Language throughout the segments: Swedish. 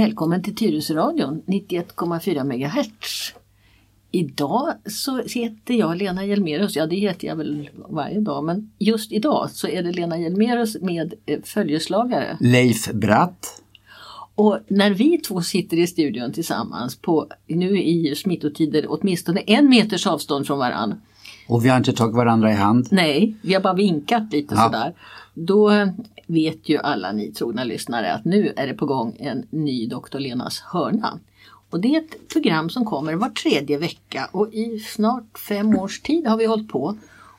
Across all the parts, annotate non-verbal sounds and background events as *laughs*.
Välkommen till Tyresöradion 91,4 MHz. Idag så heter jag Lena Hjelmerus, ja det heter jag väl varje dag men just idag så är det Lena Hjelmerus med eh, följeslagare. Leif Bratt. Och när vi två sitter i studion tillsammans på, nu i smittotider, åtminstone en meters avstånd från varann. Och vi har inte tagit varandra i hand. Nej, vi har bara vinkat lite ja. sådär. Då vet ju alla ni trogna lyssnare att nu är det på gång en ny Dr. Lenas hörna. Och det är ett program som kommer var tredje vecka och i snart fem års tid har vi hållit på.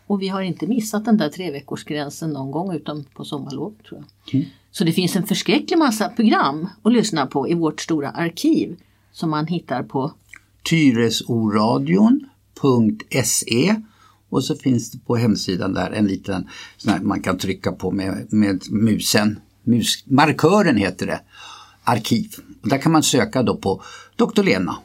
Och vi har inte missat den där treveckorsgränsen någon gång utan på sommarlov tror jag. Mm. Så det finns en förskräcklig massa program att lyssna på i vårt stora arkiv som man hittar på Tyresoradion.se och så finns det på hemsidan där en liten sån här, man kan trycka på med, med musen. Mus, markören heter det. Arkiv. Och där kan man söka då på Dr. Lena.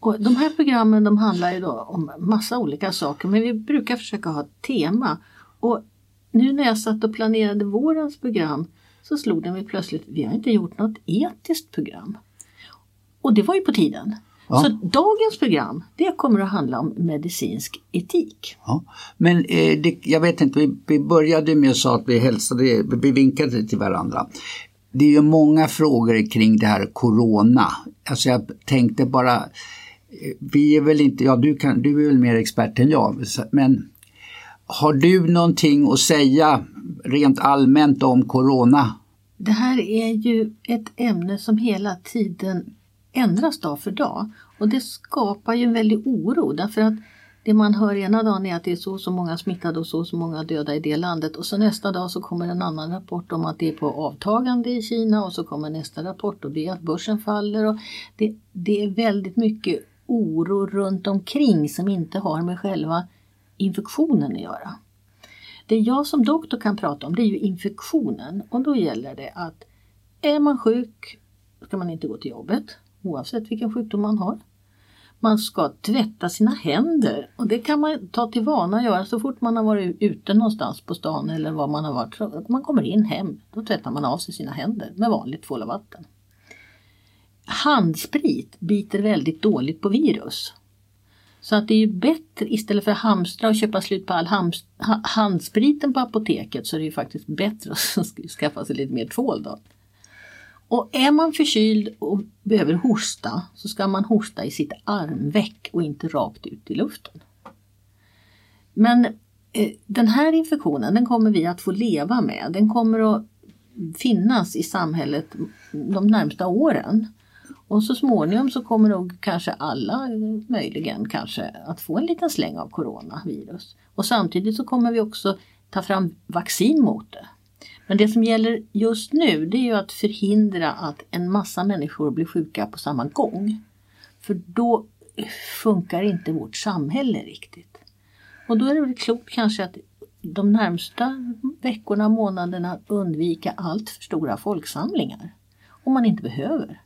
Och de här programmen de handlar ju då om massa olika saker men vi brukar försöka ha ett tema. Och nu när jag satt och planerade vårens program så slog det mig plötsligt, vi har inte gjort något etiskt program. Och det var ju på tiden. Ja. Så dagens program det kommer att handla om medicinsk etik. Ja. Men eh, det, jag vet inte, vi, vi började med att säga att vi hälsade, vi vinkade till varandra. Det är ju många frågor kring det här Corona. Alltså jag tänkte bara, eh, vi är väl inte, ja du, kan, du är väl mer expert än jag, men har du någonting att säga rent allmänt om Corona? Det här är ju ett ämne som hela tiden ändras dag för dag. Och det skapar ju en väldig oro därför att det man hör ena dagen är att det är så och så många smittade och så och så många döda i det landet och så nästa dag så kommer en annan rapport om att det är på avtagande i Kina och så kommer nästa rapport och det är att börsen faller. Och det, det är väldigt mycket oro runt omkring som inte har med själva infektionen att göra. Det jag som doktor kan prata om det är ju infektionen och då gäller det att är man sjuk ska man inte gå till jobbet oavsett vilken sjukdom man har. Man ska tvätta sina händer och det kan man ta till vana att göra så fort man har varit ute någonstans på stan eller var man har varit. Man kommer in hem, då tvättar man av sig sina händer med vanligt tvål och vatten. Handsprit biter väldigt dåligt på virus. Så att det är ju bättre istället för att hamstra och köpa slut på all handspriten på apoteket så är det ju faktiskt bättre att *laughs* skaffa sig lite mer tvål då. Och är man förkyld och behöver hosta så ska man hosta i sitt armveck och inte rakt ut i luften. Men eh, den här infektionen den kommer vi att få leva med. Den kommer att finnas i samhället de närmsta åren. Och så småningom så kommer nog kanske alla, möjligen kanske, att få en liten släng av coronavirus. Och samtidigt så kommer vi också ta fram vaccin mot det. Men det som gäller just nu det är ju att förhindra att en massa människor blir sjuka på samma gång. För då funkar inte vårt samhälle riktigt. Och då är det väl klokt kanske att de närmsta veckorna, månaderna undvika allt för stora folksamlingar. Om man inte behöver.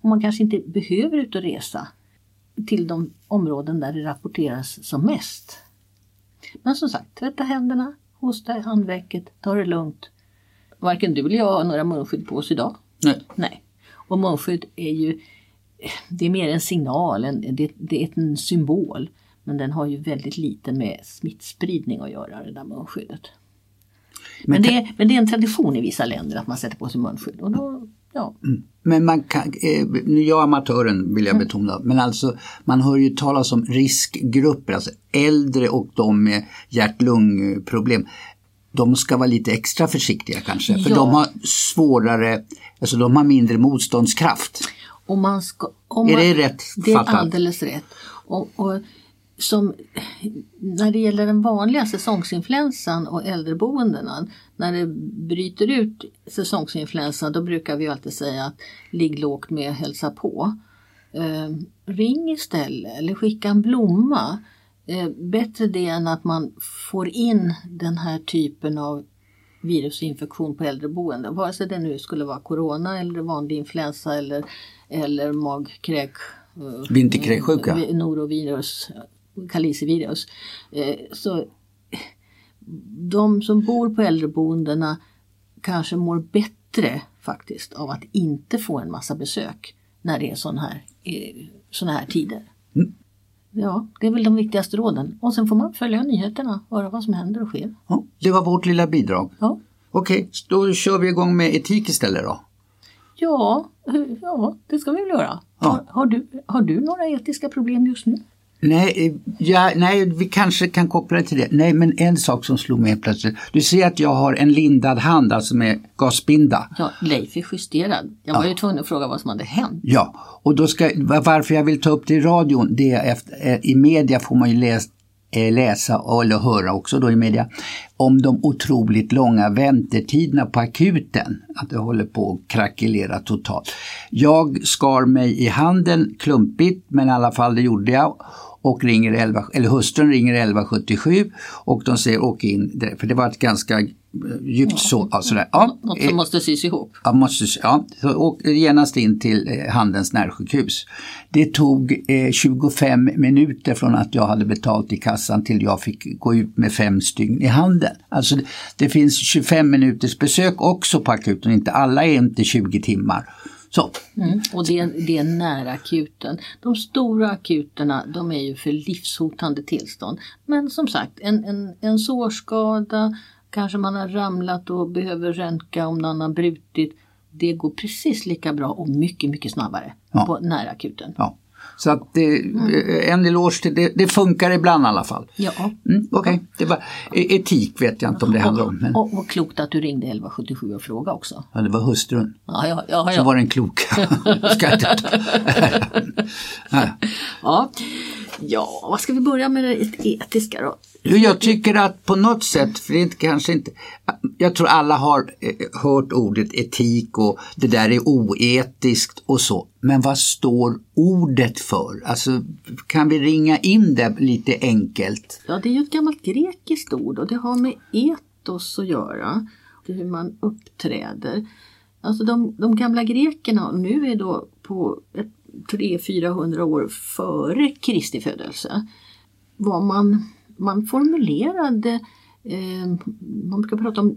Om man kanske inte behöver ut och resa till de områden där det rapporteras som mest. Men som sagt, tvätta händerna, hosta i handvecket, ta det lugnt varken du eller jag har några munskydd på oss idag. Nej. Nej. Och munskydd är ju det är mer en signal, en, det, det, är en symbol. Men den har ju väldigt lite med smittspridning att göra det där munskyddet. Men, men, det, är, men det är en tradition i vissa länder att man sätter på sig munskydd. Och då, ja. Mm. Men man kan, eh, nu jag är amatören vill jag mm. betona, men alltså man hör ju talas om riskgrupper, alltså äldre och de med hjärt-lungproblem de ska vara lite extra försiktiga kanske. För ja. de har svårare, alltså de har mindre motståndskraft. Och man ska, man, är det rätt Det är alldeles rätt. Och, och, som, när det gäller den vanliga säsongsinfluensan och äldreboendena, när det bryter ut säsongsinfluensa då brukar vi alltid säga att ligg lågt med hälsa på. Eh, ring istället eller skicka en blomma. Eh, bättre det än att man får in den här typen av virusinfektion på äldreboende. Vare sig det nu skulle vara corona eller vanlig influensa eller, eller magkräk. Eh, Vinterkräksjuka. Norovirus, kalicivirus. Eh, så de som bor på äldreboendena kanske mår bättre faktiskt av att inte få en massa besök när det är sådana här, såna här tider. Ja, det är väl de viktigaste råden. Och sen får man följa nyheterna, höra vad som händer och sker. Ja, det var vårt lilla bidrag. Ja, Okej, då kör vi igång med etik istället då. ja, ja det ska vi väl göra. Ja. Har, har, du, har du några etiska problem just nu? Nej, ja, nej, vi kanske kan koppla det till det. Nej, men en sak som slog mig plötsligt. Du ser att jag har en lindad hand, alltså med gasbinda. Ja, Leif är justerad. Jag var ju tvungen att fråga vad som hade hänt. Ja, och då ska, varför jag vill ta upp det i radion, det är efter, eh, i media får man ju läsa eh, läsa eller höra också då i media om de otroligt långa väntetiderna på akuten. Att det håller på att krackelera totalt. Jag skar mig i handen klumpigt men i alla fall det gjorde jag. Och ringer 11, eller hustrun ringer 1177 och de säger åk in, direkt." för det var ett ganska eh, djupt så, ja, sådär. Ja, Något eh, som måste sys ihop. jag måste, ja, så åk genast in till eh, Handens närsjukhus. Det tog eh, 25 minuter från att jag hade betalt i kassan till jag fick gå ut med fem stygn i handen. Alltså det, det finns 25 minuters besök också på akuten, inte alla är inte 20 timmar. Så, Mm. Och det, är- det är nära akuten. De stora akuterna de är ju för livshotande tillstånd. Men som sagt, en, en, en sårskada, kanske man har ramlat och behöver röntga om någon har brutit. Det går precis lika bra och mycket, mycket snabbare Ja. på nära akuten. ja. Så att det, eh, en eloge till det, det funkar ibland i alla fall. Ja. Mm, Okej, det var e- etik vet jag inte om det handlar om. Men, Och, och klokt att du ringde 1177 och frågade också. ja, det var hustrun. Ja, ja, ja, Så ja. var den klok. *laughs* Ska jag inte ta. Ja. ja. ja, vad ska vi börja med det etiska då? Jag tycker att på något sätt, för det är inte- kanske inte, jag tror alla har eh, hört ordet etik och det där är oetiskt och så. Men vad står ordet för? Alltså kan vi ringa in det lite enkelt? Ja, det är ju ett gammalt grekiskt ord och det har med etos att göra. Hur man uppträder. Alltså de, de gamla grekerna, nu är då på 300-400 år före Kristi födelse, var man, man formulerade eh, man brukar prata om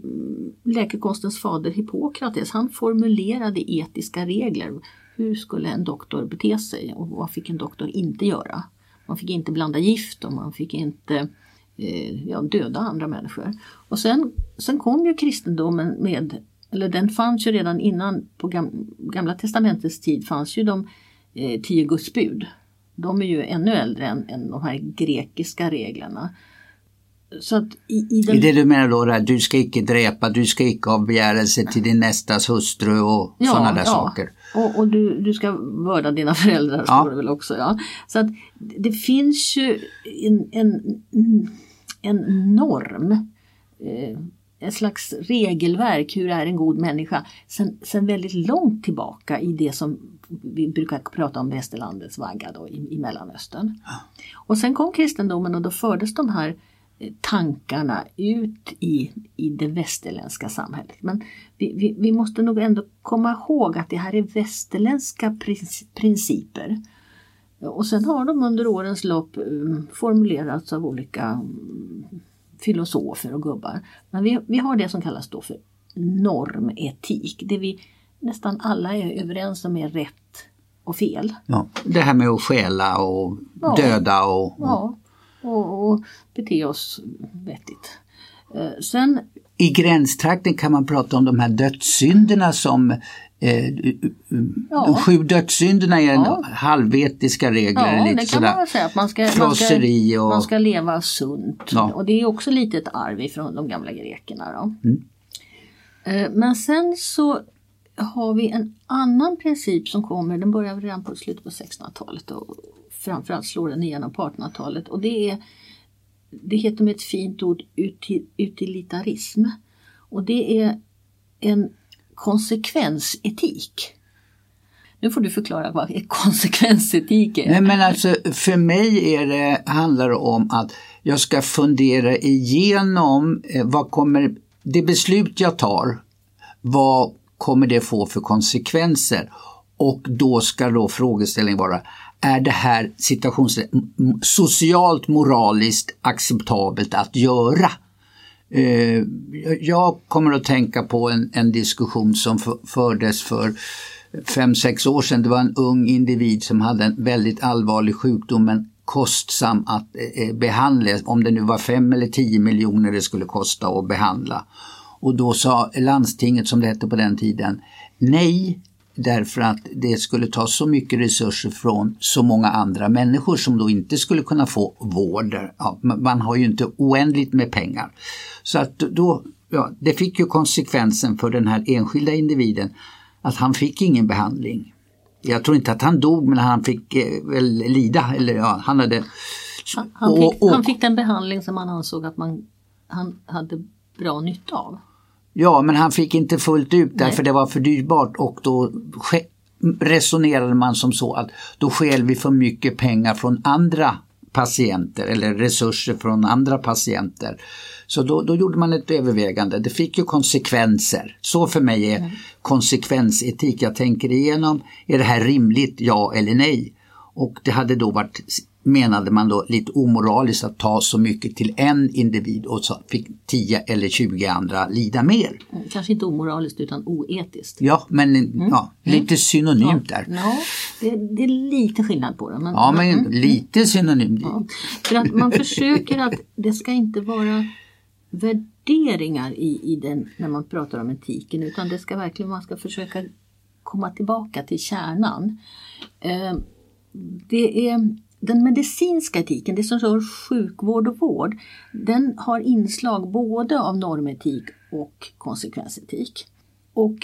läkekonstens fader Hippokrates. Han formulerade etiska regler. Hur skulle en doktor bete sig och vad fick en doktor inte göra? Man fick inte blanda gift och man fick inte eh, ja, döda andra människor. Och sen, sen kom ju kristendomen med, eller den fanns ju redan innan på Gamla testamentets tid fanns ju de eh, tio Guds bud. De är ju ännu äldre än, än de här grekiska reglerna. Så att i, i den, Är det du menar då, det här, du ska icke dräpa, du ska icke ha begärelse till din nästas hustru och sådana där saker? Och, och du, du ska vörda dina föräldrar Ja. står det väl också. Ja. Så att det finns ju en, en, en norm, eh, en slags regelverk, hur är en god människa, sen, sen väldigt långt tillbaka i det som vi brukar prata om västerlandets vagga då, i, i Mellanöstern. Och sen kom kristendomen och då fördes de här eh, tankarna ut i, i det västerländska samhället. Men vi, vi, vi måste nog ändå komma ihåg att det här är västerländska princi- principer. Och sen har de under årens lopp um, formulerats av olika um, filosofer och gubbar. Men vi, vi har det som kallas då för normetik. Det vi nästan alla är överens om är rätt och fel. Ja. Det här med att stjäla och Ja. döda och, och Ja, och, och bete oss vettigt. Eh, sen, I gränstrakten kan man prata om de här dödssynderna som eh, Ja. Sju dödssynderna är Ja. halvetiska regler. ja, lite det kan man säga. Att man ska, man, ska, och- man ska leva sunt. Ja. Och det är också lite ett arv ifrån de gamla grekerna. Då. Mm. Eh, Men sen så har vi en annan princip som kommer, den börjar redan på slutet på 1600-talet och framförallt slår den igenom på 1800-talet. Och det är, det heter med ett fint ord uti- utilitarism. Och det är en konsekvensetik. Nu får du förklara vad *laughs* konsekvensetik är. Nej men alltså för mig är det, handlar det om att jag ska fundera igenom eh, vad kommer, det beslut jag tar, vad kommer det få för konsekvenser? Och då ska då frågeställningen vara, är det här situationen socialt moraliskt acceptabelt att göra? Eh, jag kommer att tänka på en, en diskussion som fördes för fem sex år sedan. Det var en ung individ som hade en väldigt allvarlig sjukdom men kostsam att eh, eh, behandla. Om det nu var fem eller tio miljoner det skulle kosta att behandla. Och då sa landstinget, som det hette på den tiden, nej därför att det skulle ta så mycket resurser från så många andra människor som då inte skulle kunna få vård. Ja, man har ju inte oändligt med pengar. Så att då, ja, det fick ju konsekvensen för den här enskilda individen att han fick ingen behandling. Jag tror inte att han dog men han fick eh, väl lida. Eller, ja, han, hade, han, han, fick, och, och, han fick den behandling som han ansåg att man, han hade bra nytta av. Ja, men han fick inte fullt ut därför det var för dyrbart och då resonerade man som så att då skäl vi för mycket pengar från andra patienter eller resurser från andra patienter. Så då, då gjorde man ett övervägande. Det fick ju konsekvenser. Så för mig är mm. konsekvensetik. Jag tänker igenom, är det här rimligt, ja eller nej? Och det hade då varit menade man då lite omoraliskt att ta så mycket till en individ och så fick 10 eller 20 andra lida mer. Mm, kanske inte omoraliskt utan oetiskt. Ja, men mm. ja, lite synonymt där. Ja, det, det, är lite skillnad på det. Men, ja, men mm. lite synonymt. Ja. För att man försöker att det ska inte vara värderingar i, i den när man pratar om etiken utan det ska verkligen man ska försöka komma tillbaka till kärnan. Eh, det är den medicinska etiken, det som rör sjukvård och vård, den har inslag både av normetik och konsekvensetik. Och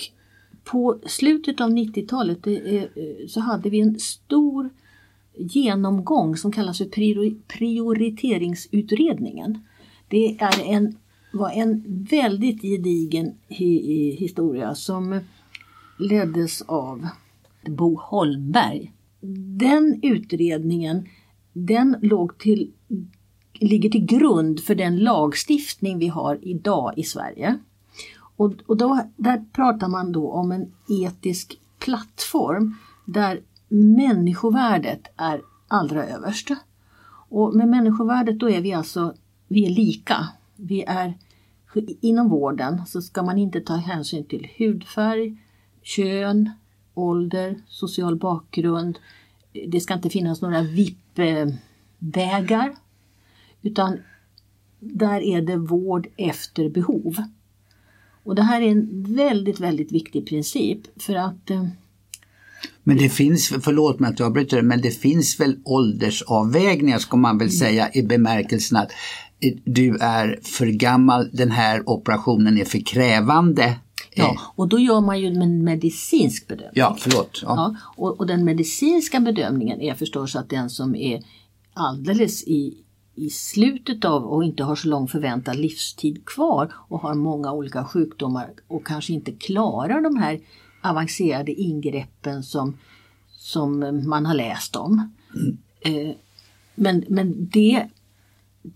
på slutet av 90-talet eh, så hade vi en stor genomgång som kallas för prioriteringsutredningen. Det är en, var en väldigt gedigen historia som leddes av Bo Holmberg den utredningen den låg till, ligger till grund för den lagstiftning vi har idag i Sverige. Och, och då, där pratar man då om en etisk plattform där människovärdet är allra överst. Och med människovärdet då är vi alltså vi är lika. Vi är, inom vården så ska man inte ta hänsyn till hudfärg, kön, ålder, social bakgrund. Det ska inte finnas några VIP-vägar. Utan där är det vård efter behov. Och det här är en väldigt, väldigt viktig princip för att eh, men det finns, förlåt mig att jag avbryter, men det finns väl åldersavvägningar ska man väl säga i bemärkelsen att eh, du är för gammal, den här operationen är för krävande Ja, eh. och då gör man ju en medicinsk bedömning. Ja, förlåt. Ja. ja och, och, den medicinska bedömningen är förstås att den som är alldeles i, i slutet av och inte har så lång förväntad livstid kvar och har många olika sjukdomar och kanske inte klarar de här avancerade ingreppen som, som man har läst om. Mm. Eh, men, men det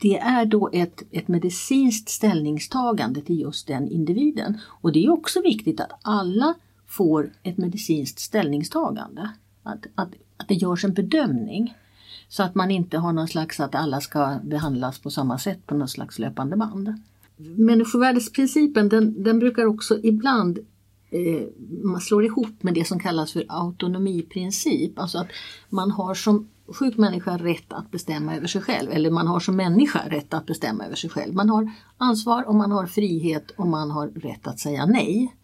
det är då ett, ett medicinskt ställningstagande till just den individen. Och det är också viktigt att alla får ett medicinskt ställningstagande. Att, att, att det görs en bedömning. Så att man inte har någon slags att alla ska behandlas på samma sätt på något slags löpande band. Människovärdesprincipen den, den brukar också ibland eh, man slår ihop med det som kallas för autonomiprincip. Alltså att man har som sjuk människa rätt att bestämma över sig själv. Eller man har som människa rätt att bestämma över sig själv. Man har ansvar och man har frihet och man har rätt att säga nej.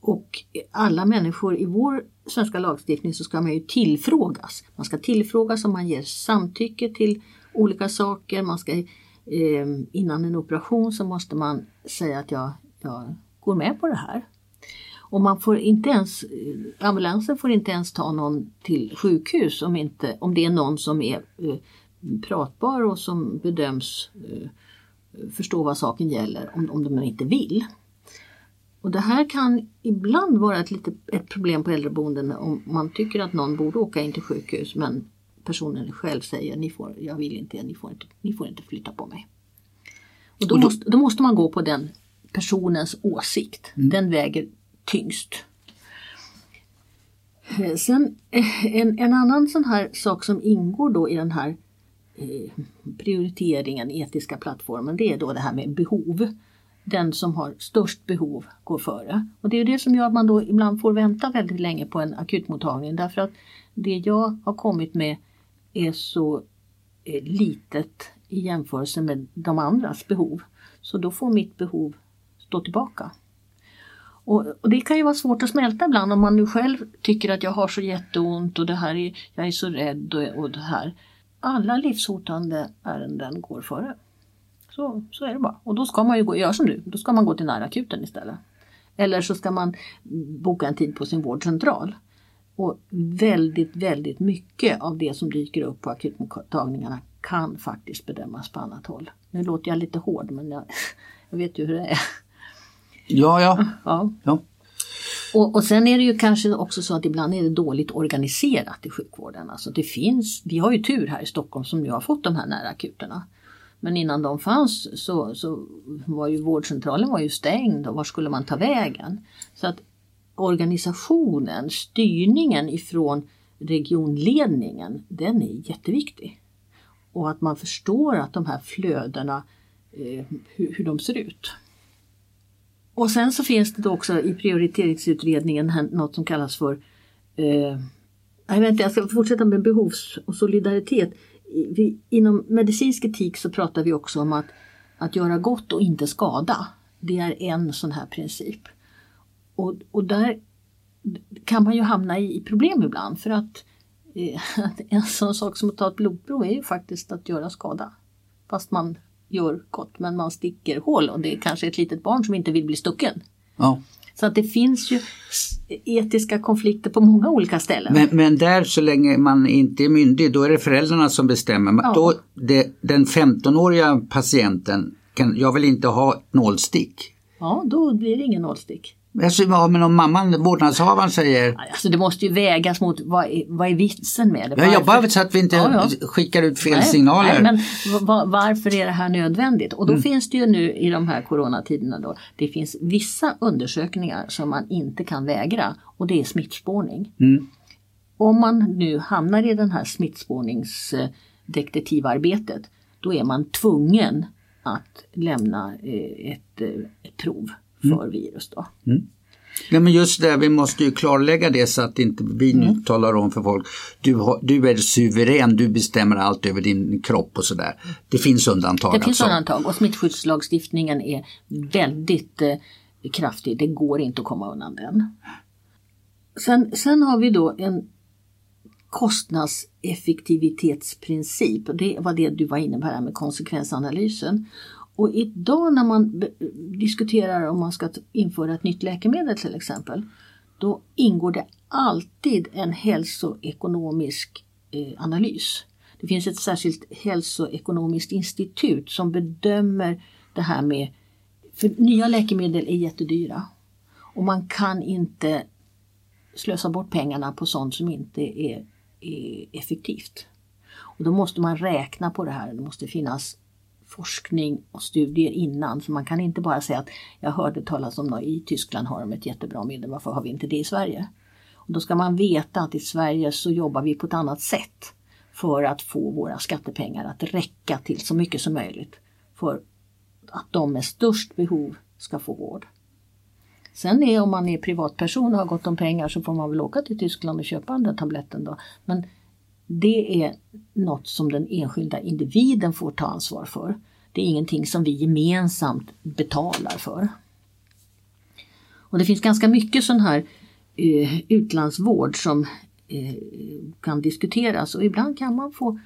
Och alla människor i vår svenska lagstiftning så ska man ju tillfrågas. Man ska tillfrågas om man ger samtycke till olika saker. Man ska, eh, innan en operation så måste man säga att jag, jag går med på det här. Och man får inte ens, ambulansen får inte ens ta någon till sjukhus om, inte, om det är någon som är eh, pratbar och som bedöms eh, förstå vad saken gäller om, om de inte vill. Och det här kan ibland vara ett, lite, ett problem på äldreboenden om man tycker att någon borde åka in till sjukhus men personen själv säger ni får, jag vill inte, ni får inte, ni får inte flytta på mig. Och då, och då, måste, då måste man gå på den personens åsikt. Mm. Den väger tyngst. Eh, sen eh, en, en annan sån här sak som ingår då i den här eh, prioriteringen, etiska plattformen, det är då det här med behov. den som har störst behov går före. Och det är det som gör att man då ibland får vänta väldigt länge på en akutmottagning därför att det jag har kommit med är så eh, litet i jämförelse med de andras behov. Så då får mitt behov stå tillbaka. Och, och, det kan ju vara svårt att smälta ibland om man nu själv tycker att jag har så jätteont och det här är, jag är så rädd och, och det här. Alla livshotande ärenden går före. Så, så är det bara. Och då ska man ju gå, göra som du, då ska man gå till närakuten istället. Eller så ska man boka en tid på sin vårdcentral. Och väldigt, väldigt mycket av det som dyker upp på akutmottagningarna kan faktiskt bedömas på annat håll. Nu låter jag lite hård men jag, jag vet ju hur det är. Ja, ja. ja. ja. Och, och sen är det ju kanske också så att ibland är det dåligt organiserat i sjukvården. Alltså det finns, vi har ju tur här i Stockholm som nu har fått de här närakuterna. Men innan de fanns så, så var ju vårdcentralen var ju stängd och var skulle man ta vägen? Så att organisationen, styrningen ifrån regionledningen, den är jätteviktig. Och att man förstår att de här flödena, eh, hur, hur de ser ut. Och sen så finns det då också i prioriteringsutredningen något som kallas för eh, jag, vet inte, jag ska fortsätta med behovs och solidaritet. Vi, inom medicinsk etik så pratar vi också om att, att göra gott och inte skada. Det är en sån här princip. Och, och där kan man ju hamna i problem ibland för att, eh, *laughs* en sån sak som att ta ett blodprov är ju faktiskt att göra skada. Fast man gör gott men man sticker hål och det är kanske ett litet barn som inte vill bli stucken. Ja. Så att det finns ju etiska konflikter på många olika ställen. Men, men där så länge man inte är myndig då är det föräldrarna som bestämmer. Ja. Då, det, den 15-åriga patienten kan, jag vill inte ha ett nålstick. Ja, då blir det ingen nålstick. Alltså, ja, men om mamman, vårdnadshavaren säger... Alltså det måste ju vägas mot vad är, vad är vitsen med det? Ja, jag bara så att vi inte ja, ja. skickar ut fel nej, signaler. Nej, men varför är det här nödvändigt? Och då mm. finns det ju nu i de här coronatiderna då, det finns vissa undersökningar som man inte kan vägra och det är smittspårning. Mm. Om man nu hamnar i den här smittspårningsdetektivarbetet då är man tvungen att lämna eh, ett, eh, ett prov för mm. virus. Då. Mm. Ja, men just det, vi måste ju klarlägga det så att inte vi nu mm. talar om för folk du, har, du är suverän, du bestämmer allt över din kropp och sådär. Det finns undantag. Det finns alltså. undantag och smittskyddslagstiftningen är väldigt eh, kraftig. Det går inte att komma undan den. Sen, sen har vi då en kostnadseffektivitetsprincip. Det var det du var inne på här med konsekvensanalysen. Och idag när man diskuterar om man ska införa ett nytt läkemedel till exempel, då ingår det alltid en hälsoekonomisk eh, analys. Det finns ett särskilt hälsoekonomiskt institut som bedömer det här med, för nya läkemedel är jättedyra och man kan inte slösa bort pengarna på sånt som inte är, är effektivt. Och då måste man räkna på det här. Det måste finnas forskning och studier innan. Så man kan inte bara säga att jag hörde talas om något i Tyskland har de ett jättebra medel, varför har vi inte det i Sverige? Och då ska man veta att i Sverige så jobbar vi på ett annat sätt för att få våra skattepengar att räcka till så mycket som möjligt för att de med störst behov ska få vård. Sen är om man är privatperson och har gott om pengar så får man väl åka till Tyskland och köpa den där tabletten då. Men det är något som den enskilda individen får ta ansvar för. Det är ingenting som vi gemensamt betalar för. Och det finns ganska mycket sån här eh, utlandsvård som eh, kan diskuteras och ibland kan man få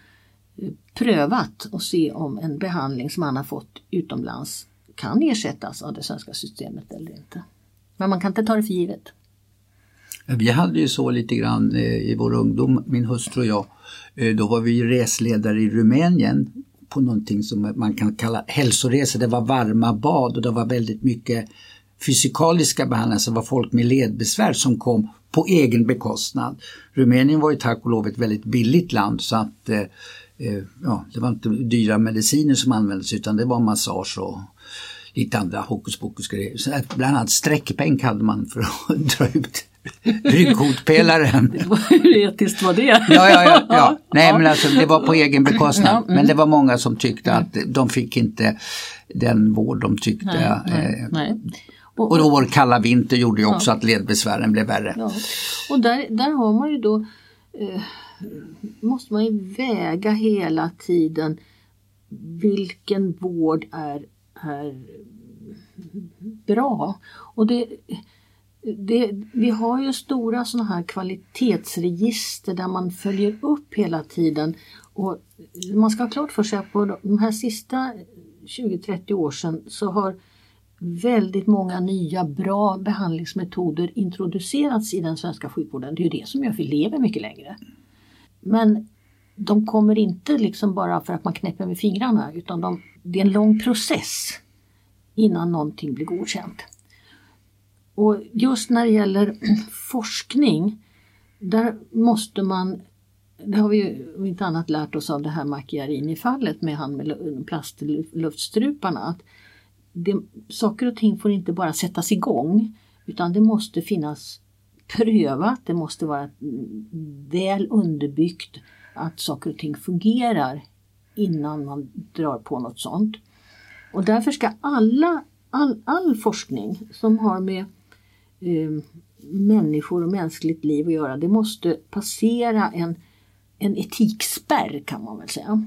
eh, prövat och se om en behandling som man har fått utomlands kan ersättas av det svenska systemet eller inte. Men man kan inte ta det för givet. Vi hade ju så lite grann eh, i vår ungdom, min hustru och jag. Eh, då var vi resledare i Rumänien på någonting som man kan kalla hälsoresor. Det var varma bad och det var väldigt mycket fysikaliska behandlingar. Så det var folk med ledbesvär som kom på egen bekostnad. Rumänien var ju tack och lov ett väldigt billigt land så att eh, ja, det var inte dyra mediciner som användes utan det var massage och lite andra hokus pokus grejer. Bland annat sträckbänk hade man för att *laughs* dra ut ryggkotpelaren. *laughs* Hur etiskt var det? Ja, ja, ja, ja. Nej, men alltså det var på egen bekostnad. Ja, mm. Men det var många som tyckte att de fick inte den vård de tyckte. Nej, nej, eh, nej. Och då vår kalla vinter gjorde ju också att ledbesvären blev värre. Ja. Och där, där har man ju då eh, måste man ju väga hela tiden vilken vård är, är bra. Och det, det, vi har ju stora sådana här kvalitetsregister där man följer upp hela tiden. Och man ska ha klart för sig att på de här sista 20-30 år sedan så har väldigt många nya bra behandlingsmetoder introducerats i den svenska sjukvården. Det är ju det som gör att vi lever mycket längre. Men de kommer inte liksom bara för att man knäpper med fingrarna utan de, det är en lång process innan någonting blir godkänt. Och just när det gäller *clears throat* forskning, där måste man, det har vi ju om inte annat lärt oss av det här Macchiarini-fallet med han med plastluftstruparna, att det, saker och ting får inte bara sättas igång utan det måste finnas prövat, det måste vara väl underbyggt att saker och ting fungerar innan man drar på något sånt. Och därför ska alla, all, all forskning som har med eh, människor och mänskligt liv att göra, det måste passera en, en etikspärr kan man väl säga.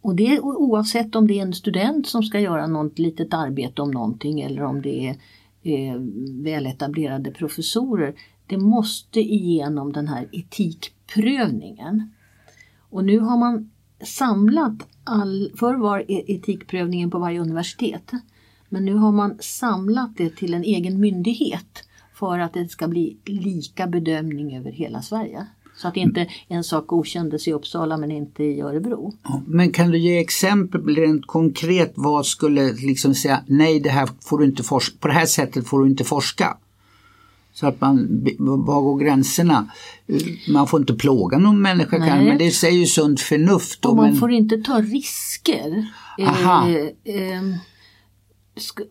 Och det oavsett om det är en student som ska göra något litet arbete om någonting eller om det är eh, väletablerade professorer. Det måste igenom den här etikprövningen. Och nu har man samlat all, förr var e- etikprövningen på varje universitet. Men nu har man samlat det till en egen myndighet för att det ska bli lika bedömning över hela Sverige. Så att inte en sak godkändes i Uppsala men inte i Örebro. Men kan du ge exempel rent konkret vad skulle liksom säga nej det här får du inte forska, på det här sättet får du inte forska? Så att man, var går gränserna? Man får inte plåga någon människa kan, men det säger ju sunt förnuft. Och man men... får inte ta risker. Aha. Eh, eh,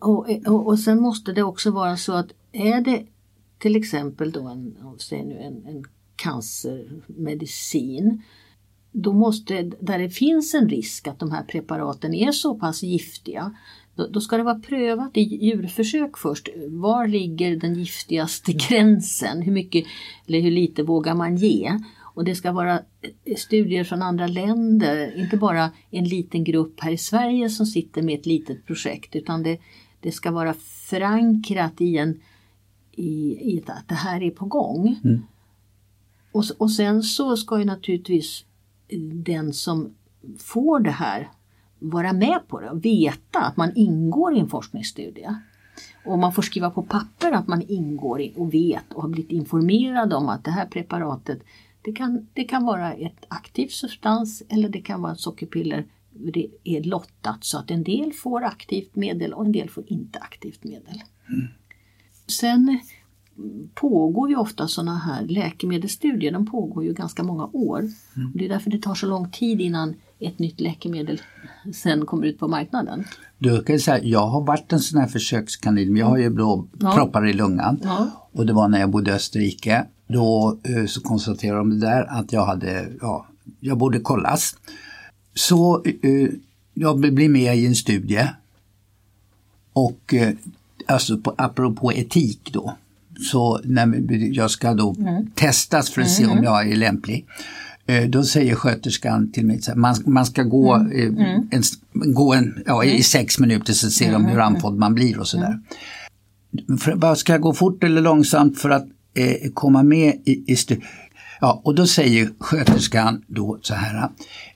och, och, och sen måste det också vara så att är det till exempel då en, säg nu en, en cancermedicin då måste, där det finns en risk att de här preparaten är så pass giftiga, då, då, ska det vara prövat i djurförsök först. Var ligger den giftigaste *laughs* gränsen? Hur mycket eller hur lite vågar man ge? Och det ska vara studier från andra länder, inte bara en liten grupp här i Sverige som sitter med ett litet projekt utan det, det ska vara förankrat i, en, i, i att det här är på gång. Mm. Och, och sen så ska ju naturligtvis den som får det här vara med på det och veta att man ingår i en forskningsstudie. Och man får skriva på papper att man ingår i och vet och har blivit informerad om att det här preparatet det kan, det kan vara ett aktivt substans eller det kan vara ett sockerpiller. Det är lottat så att en del får aktivt medel och en del får inte aktivt medel. Mm. Sen pågår ju ofta sådana här läkemedelsstudier, de pågår ju ganska många år. Mm. Det är därför det tar så lång tid innan ett nytt läkemedel sen kommer ut på marknaden. Du kan säga, jag har varit en sån här försökskanin, jag har ju blodproppar ja. i lungan ja. och det var när jag bodde i Österrike. Då eh, så konstaterade de där att jag hade, ja, jag borde kollas. Så eh, jag blev med i en studie och eh, alltså på, apropå etik då så när jag ska då mm. testas för att se om mm. jag är lämplig. Då säger sköterskan till mig att man, man ska gå, mm. Mm. en, gå en, ja, i mm. sex minuter så ser de hur andfådd man blir och sådär. För, ska jag gå fort eller långsamt för att eh, komma med i, i Ja, och då säger sköterskan då så här,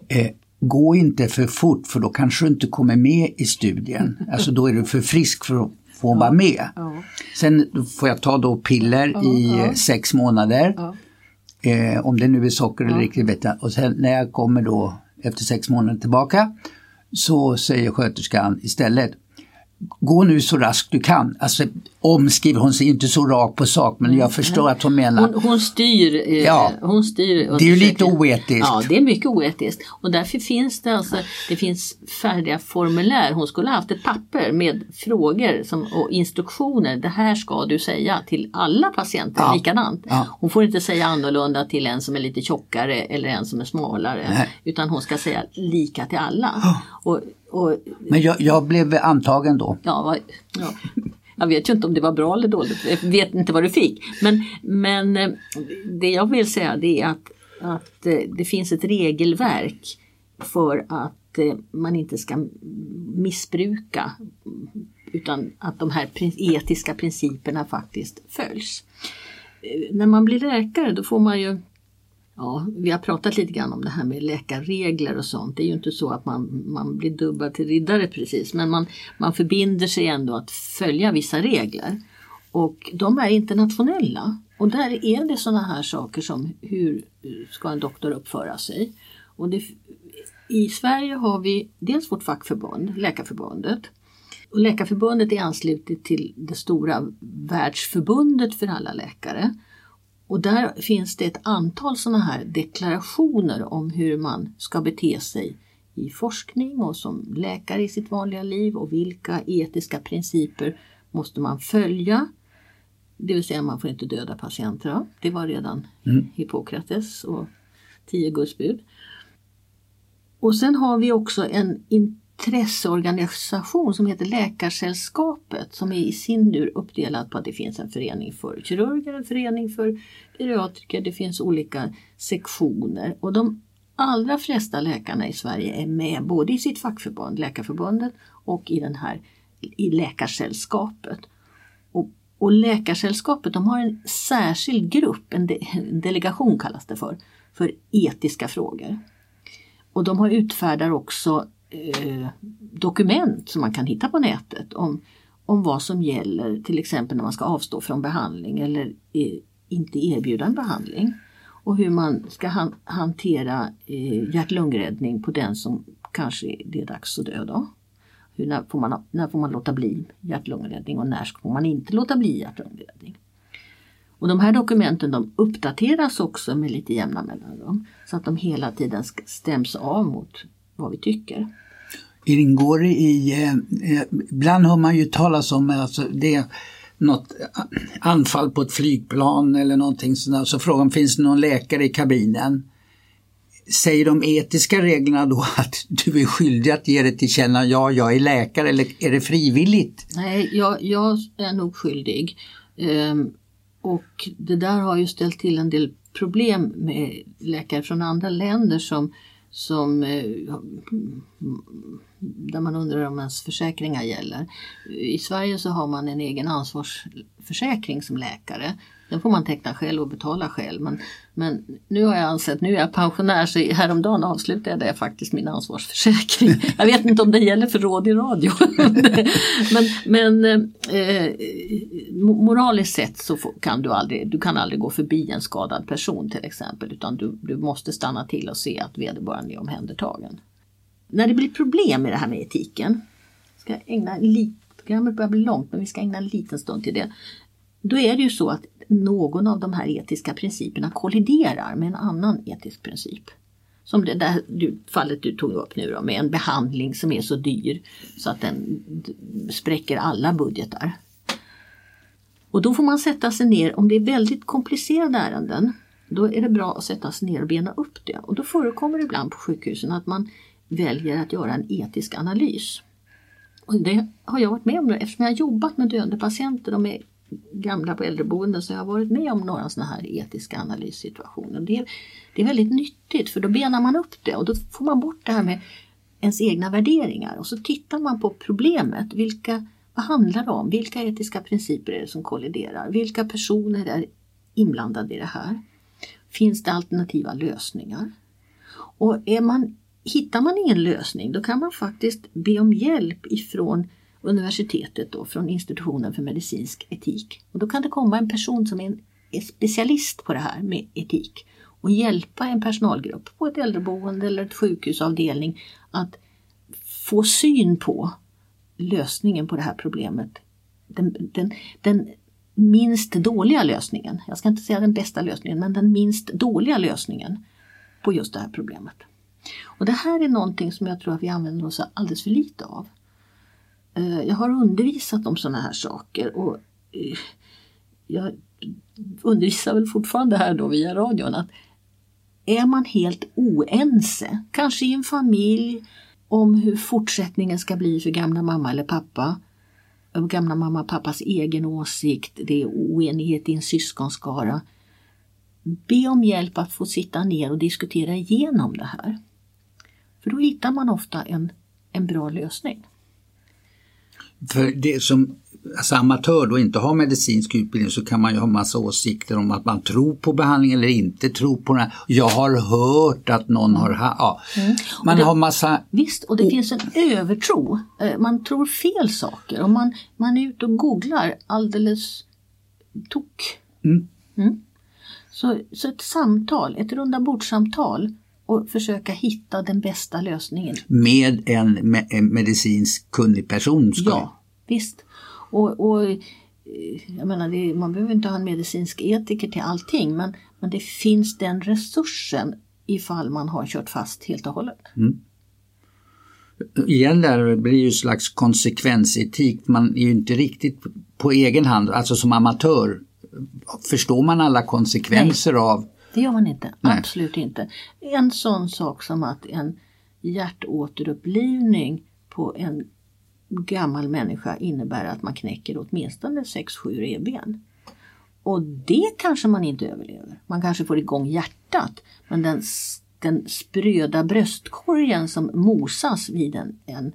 eh, gå inte för fort för då kanske du inte kommer med i studien. *laughs* Alltså då är du för frisk för att få ja. vara med. Ja. Sen får jag ta då piller ja, i sex månader. Eh, om det nu är socker eller riktigt vet jag. Och sen när jag kommer då efter sex månader tillbaka så säger sköterskan istället gå nu så raskt du kan. Alltså omskriver, hon säger inte så rakt på sak men jag förstår att hon menar. Hon, hon styr. Eh, Ja. hon styr Det är ju lite oetiskt. Ja, det är mycket oetiskt. Och därför finns det alltså, det finns färdiga formulär. Hon skulle ha haft ett papper med frågor som, och instruktioner. Det här ska du säga till alla patienter Ja. likadant. Ja. Hon får inte säga annorlunda till en som är lite tjockare eller en som är smalare. Nej. Utan hon ska säga lika till alla. Och, och Men jag, jag blev antagen då. Ja, ja. Jag vet ju inte om det var bra eller dåligt. Jag vet inte vad du fick. Men, men eh, det jag vill säga det är att, att eh, det finns ett regelverk för att eh, man inte ska missbruka utan att de här etiska principerna faktiskt följs. När man blir läkare då får man ju Ja, vi har pratat lite grann om det här med läkarregler och sånt. Det är ju inte så att man, man blir dubbad till riddare precis, men man, man förbinder sig ändå att följa vissa regler. Och de är internationella. Och där är det sådana här saker som hur ska en doktor uppföra sig? Och det, I Sverige har vi dels vårt fackförbund, Läkarförbundet. Och Läkarförbundet är anslutet till det stora världsförbundet för alla läkare. Och där finns det ett antal sådana här deklarationer om hur man ska bete sig i forskning och som läkare i sitt vanliga liv och vilka etiska principer måste man följa. Det vill säga man får inte döda patienter. Det var redan Hippokrates och tio Guds bud. Och sen har vi också en intresseorganisation som heter Läkarsällskapet som är i sin tur uppdelad på att det finns en förening för kirurger, en förening för geriatriker, det finns olika sektioner och de allra flesta läkarna i Sverige är med både i sitt fackförbund, Läkarförbundet och i den här i Läkarsällskapet. Och, och Läkarsällskapet de har en särskild grupp, en, de, en delegation kallas det för, för etiska frågor. Och de har utfärdar också eh, dokument som man kan hitta på nätet om, om vad som gäller till exempel när man ska avstå från behandling eller eh, inte erbjuda en behandling. Och hur man ska han, hantera eh, hjärt-lungräddning på den som kanske det är dags att dö då. Hur, när, får man, när får man låta bli hjärt-lungräddning och när får man inte låta bli hjärt-lungräddning? Och de här dokumenten de uppdateras också med lite jämna mellanrum så att de hela tiden stäms av mot vad vi tycker. Ingår det i, eh, eh, ibland hör man ju talas om alltså det är något anfall på ett flygplan eller någonting sådär. Så frågan, finns det någon läkare i kabinen? Säger de etiska reglerna då *laughs* att du är skyldig att ge det till känna, ja jag är läkare eller är det frivilligt? Nej, jag, jag är nog skyldig. Ehm, och det där har ju ställt till en del problem med läkare från andra länder som, som eh, där man undrar om ens försäkringar gäller. I Sverige så har man en egen ansvarsförsäkring som läkare. Den får man teckna själv och betala själv. Men, men nu har jag ansett, nu är jag pensionär så häromdagen avslutade jag faktiskt min ansvarsförsäkring. *laughs* Jag vet inte om det gäller för råd i radio. *laughs* men men eh, mo- moraliskt sett så kan du aldrig, du kan aldrig gå förbi en skadad person till exempel. Utan du, du måste stanna till och se att vederbörande är omhändertagen. När det blir problem med det här med etiken, ska ägna lite, programmet börjar bli långt men vi ska ägna en liten stund till det. Då är det ju så att någon av de här etiska principerna kolliderar med en annan etisk princip. Som det där du, fallet du tog upp nu då, med en behandling som är så dyr så att den spräcker alla budgetar. Och då får man sätta sig ner, om det är väldigt komplicerade ärenden, då är det bra att sätta sig ner och bena upp det. Och då förekommer det ibland på sjukhusen att man väljer att göra en etisk analys. Och det har jag varit med om nu eftersom jag har jobbat med döende patienter, de är gamla på äldreboenden, så jag har varit med om några sådana här etiska analyssituationer. Det är, det är väldigt nyttigt för då benar man upp det och då får man bort det här med ens egna värderingar och så tittar man på problemet. Vilka, vad handlar det om? Vilka etiska principer är det som kolliderar? Vilka personer är inblandade i det här? Finns det alternativa lösningar? Och är man, hittar man ingen lösning då kan man faktiskt be om hjälp ifrån universitetet då, från institutionen för medicinsk etik. Och då kan det komma en person som är en är specialist på det här med etik och hjälpa en personalgrupp på ett äldreboende eller ett sjukhusavdelning att få syn på lösningen på det här problemet. Den, den, den minst dåliga lösningen, jag ska inte säga den bästa lösningen, men den minst dåliga lösningen på just det här problemet. Och det här är någonting som jag tror att vi använder oss alldeles för lite av. Eh, jag har undervisat om sådana här saker och eh, jag undervisar väl fortfarande här då via radion att är man helt oense, kanske i en familj, om hur fortsättningen ska bli för gamla mamma eller pappa, gamla mamma och pappas egen åsikt, det är oenighet i en syskonskara. Be om hjälp att få sitta ner och diskutera igenom det här. För då hittar man ofta en, en bra lösning. För det som alltså amatör då inte har medicinsk utbildning så kan man ju ha massa åsikter om att man tror på behandling eller inte tror på den. Jag har hört att någon har... Ja, mm. Man det, har massa... Visst, och det oh. finns en övertro. Eh, man tror fel saker och man, man är ute och googlar alldeles tok. Mm. Mm. Så, så ett samtal, ett rundabordssamtal och försöka hitta den bästa lösningen. Med en, med en medicinsk kunnig person? Ska. Ja, visst. Och, och eh, jag menar, det, man behöver inte ha en medicinsk etiker till allting men, men det finns den resursen ifall man har kört fast helt och hållet. Mm. Igen där blir ju slags konsekvensetik. Man är ju inte riktigt på egen hand, alltså som amatör. Förstår man alla konsekvenser Nej, av? Det gör man inte, Nej. absolut inte. En sån sak som att en hjärtåterupplivning på en gammal människa innebär att man knäcker åtminstone 6-7 revben. Och det kanske man inte överlever. Man kanske får igång hjärtat men den, den spröda bröstkorgen som mosas vid en, en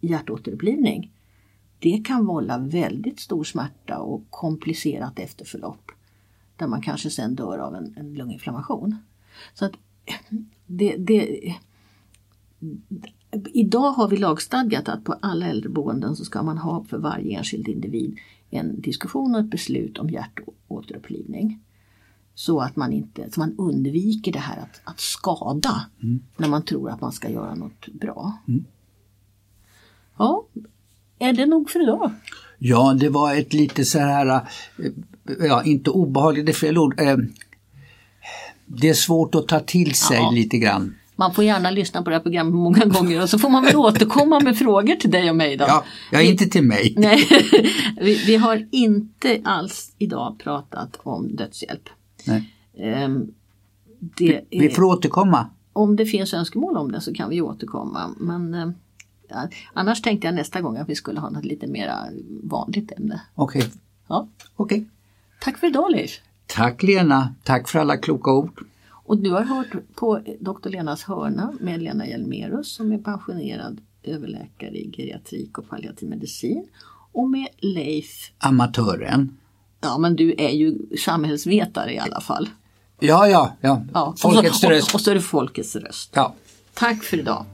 hjärtåterupplivning det kan vålla väldigt stor smärta och komplicerat efterförlopp där man kanske sen dör av en, en lunginflammation. Så att det, det, Idag har vi lagstadgat att på alla äldreboenden så ska man ha för varje enskild individ en diskussion och ett beslut om hjärtåterupplivning. Så att man, inte, så man undviker det här att, att skada mm. när man tror att man ska göra något bra. Mm. Ja, är det nog för idag? Ja, det var ett lite så här, eh, ja inte obehagligt, det är fel ord. Eh, det är svårt att ta till sig ja. lite grann. Man får gärna lyssna på det här programmet många *laughs* gånger och så får man väl återkomma med frågor till dig och mig. Då. Ja, ja inte till mig. *laughs* Nej, *laughs* vi, vi, har inte alls idag pratat om dödshjälp. Nej. Um, vi, vi får återkomma. Om det finns önskemål om det så kan vi återkomma. Men uh, annars tänkte jag nästa gång att vi skulle ha något lite mer vanligt ämne. Okej. Okay. Ja. Okay. Tack för idag Leif. Tack Lena, tack för alla kloka ord. Och du har hört på Dr. Lenas hörna med Lena Hjelmerus som är pensionerad överläkare i geriatrik och palliativ medicin och med Leif Amatören. Ja men du är ju samhällsvetare i alla fall. Ja, ja, ja. ja. Folkets och så, röst. Och, och så är det folkets röst. Ja. Tack för idag.